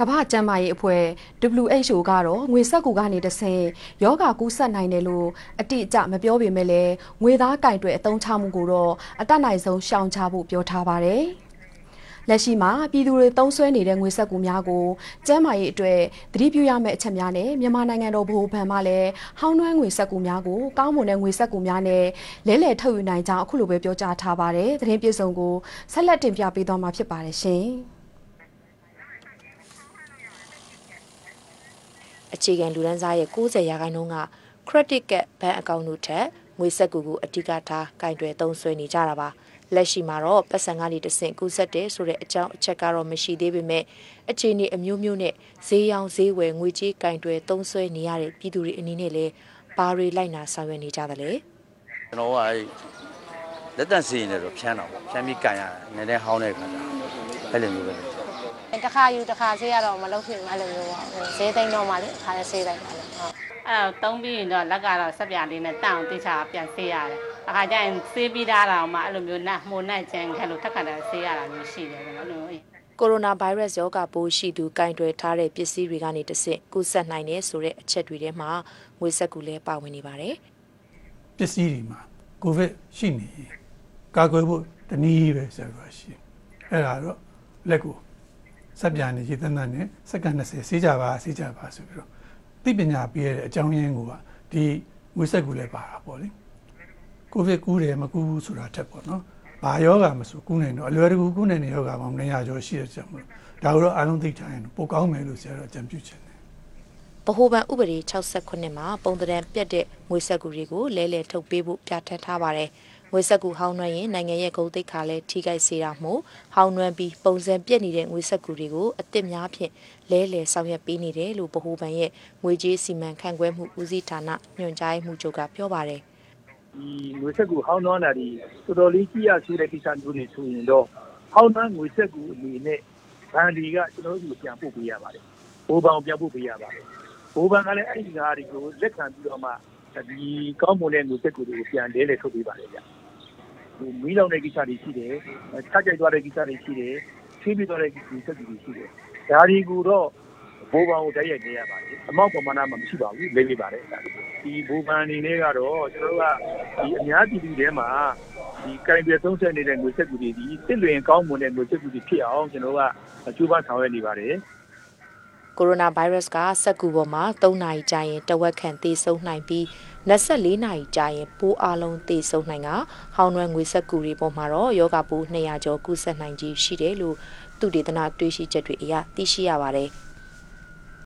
ကမ္ဘာ့ကျန်းမာရေးအဖွဲ့ WHO ကတော့ငွေစက်ကူကနေတဆင့်ယောဂကူးစက်နိုင်တယ်လို့အတိအကျမပြောပေမဲ့လည်းငွေသားကင်တွေအသုံးချမှုကိုတော့အတက်နိုင်ဆုံးရှောင်ချဖို့ပြောထားပါတယ်။လက်ရှိမှာပြည်သူတွေသုံးစွဲနေတဲ့ငွေစက်ကူများကိုကျန်းမာရေးအတွက်သတိပြုရမယ့်အချက်များနဲ့မြန်မာနိုင်ငံတော်ဗဟိုဘဏ်မှလည်းဟောင်းနှွမ်းငွေစက်ကူများကိုကောင်းမွန်တဲ့ငွေစက်ကူများနဲ့လဲလှယ်ထုတ်ယူနိုင်ကြောင်းအခုလိုပဲပြောကြားထားပါတယ်။သတင်းပြေဆုံးကိုဆက်လက်တင်ပြပေးသွားမှာဖြစ်ပါတယ်ရှင်။ အခြေခံလူဒန်းစားရဲ့90ရာခိုင်နှုန်းက credit card ဘဏ်အကောင့်တို့ထက်ငွေစက်ကူကိုအဓိကထားကင်တွယ်သုံးစွဲနေကြတာပါလက်ရှိမှာတော့ပတ်စံကနေတဆင့်ကူးဆက်တယ်ဆိုတဲ့အကြောင်းအချက်ကတော့မရှိသေးပေမဲ့အခြေအနေအမျိုးမျိုးနဲ့ဈေးရောင်းဈေးဝယ်ငွေကြေးကင်တွယ်သုံးစွဲနေရတဲ့ပြည်သူတွေအနေနဲ့လည်းဘာတွေလိုက်နာဆောင်ရွက်နေကြသလဲကျွန်တော်ကအဲ့လက်တန့်စီရင်လည်းတော့ဖြန်းတော့ပေါ့ဖြန်းပြီးကန်ရတယ်နည်းနည်းဟောင်းတဲ့ခါကျအဲ့လိုမျိုးပဲ တစ်ခါယူတစ်ခါဆေးရတော့မလုပ်ဖြစ်ဘူးအဲ့လိုမျိုးပေါ့ဈေးသိမ်းတော့မှလေခါရဆေးလိုက်ပါလေဟုတ်အဲ့တော့သုံးပြီးရင်တော့လက်ကတော့ဆက်ပြလေးနဲ့တန့်အောင်တိချာပြန်ဆေးရတယ်။အခါကျရင်ဆေးပြီးသားတာမှအဲ့လိုမျိုးနတ်မှုနဲ့ကျန်ခဲလို့ထက်ခါတာဆေးရတာမျိုးရှိတယ်ပေါ့နော်အဲ့လိုကိုရိုနာဗိုင်းရပ်စ်ရောဂါပိုးရှိသူကင်တွယ်ထားတဲ့ပစ္စည်းတွေကနေတဆင့်ကူးစက်နိုင်တယ်ဆိုတဲ့အချက်တွေထဲမှာငွေစက်ကူလည်းပါဝင်နေပါတယ်ပစ္စည်းတွေမှာကိုဗစ်ရှိနေရင်ကာကွယ်ဖို့တနည်းပဲဆရာကရှိတယ်အဲ့ဒါတော့လက်ကို စက်ပြန်နေရေတန်းတန်းနဲ့စက္ကန့်20ဆေးကြပါဆေးကြပါဆိုပြီးတော့သိပညာပေးရတဲ့အကြောင်းရင်းကိုကဒီငွေစက်ကူလည်းပါတာပေါ့လေကိုဗစ်ကူးတယ်မကူးဘူးဆိုတာထက်ပေါ့နော်ဘာယောဂမဆိုကူးနိုင်တော့အလွယ်တကူကူးနိုင်တဲ့ယောဂပေါင်း200ကျော်ရှိတဲ့ကြောင့်မလို့ဒါကိုတော့အားလုံးသိချင်ရင်ပိုကောင်းမယ်လို့ဆရာတော့အကြံပြုချင်တယ်ဗဟိုဘဏ်ဥပဒေ68မှာပုံသဏ္ဍာန်ပြတ်တဲ့ငွေစက်ကူတွေကိုလဲလှယ်ထုတ်ပေးဖို့ပြဋ္ဌာန်းထားပါတယ်။ ငွေစက်ကူဟောင်းနှွမ်းရင်နိုင်ငံရဲ့ဂုဏ်သိက္ခာလည်းထိခိုက်စေတာမို့ဟောင်းနှွမ်းပြီးပုံစံပြတ်နေတဲ့ငွေစက်ကူတွေကိုအစ်စ်များဖြင့်လဲလှယ်ဆောင်ရွက်ပေးနေတယ်လို့ဗဟိုဘဏ်ရဲ့ငွေကြေးစီမံခန့်ခွဲမှုဦးစီးဌာနညွှန်ကြားမှုချုပ်ကပြောပါတယ်ဒီငွေဆက်ကူဟောင်းနှောင်းတာဒီတော်တော်လေးကြည့်ရဆိုတဲ့ကိစ္စမျိုးတွေဆိုရင်တော့ဟောင်းနှောင်းငွေဆက်ကူအနေနဲ့ဘန်ဒီကကျွန်တော်တို့ပြန်ပို့ပေးရပါတယ်။ဘိုးဘန်ကိုပြန်ပို့ပေးရပါတယ်။ဘိုးဘန်ကလည်းအဲ့ဒီကားတွေကိုလက်ခံပြီးတော့မှဒီကောင်းမွန်တဲ့ငွေဆက်ကူတွေကိုပြန်လဲလေထုတ်ပေးပါတယ်ဗျ။ ဒီမီးလောင်တဲ့ကိစ္စတွေရှိတယ်။ချကြိုက်သွားတဲ့ကိစ္စတွေရှိတယ်။ချင်းပြီးသွားတဲ့ကိစ္စတွေရှိတယ်။ဒါတွေကိုတော့ဘိုးဘန်ကိုတိုက်ရိုက်နေရပါတယ်။အမောက်ပမာဏမှမရှိပါဘူး။လေးလေးပါတယ်ဒါတွေ။ဒီဘိုးဘန်အနေနဲ့ကတော့ကျွန်တော်တို့ကဒီအများပြည်သူထဲမှာဒီကင်ပြသုံးဆက်နေတဲ့ငွေဆက်ကူတွေဒီတစ်လွင်ကောင်းမွန်တဲ့ငွေဆက်ကူတွေဖြစ်အောင်ကျွန်တော်တို့ကကြိုးပမ်းဆောင်ရွက်နေပါတယ် ကိုရိုနာဗိုင်းရပ်စ်ကစက်ကူပေါ်မှာ3နာရီကြာရင်တဝက်ခန့်သေဆုံးနိုင်ပြီး24နာရီကြာရင်ပိုးအလုံးသေဆုံးနိုင်ကဟောင်းနှွမ်းငွေစက်ကူတွေပေါ်မှာတော့ယောဂပိုး200ကျော်ကူးစက်နိုင်ကြီးရှိတယ်လို့သူဒေသနာတွေးရှိချက်တွေအရသိရှိရပါတယ်။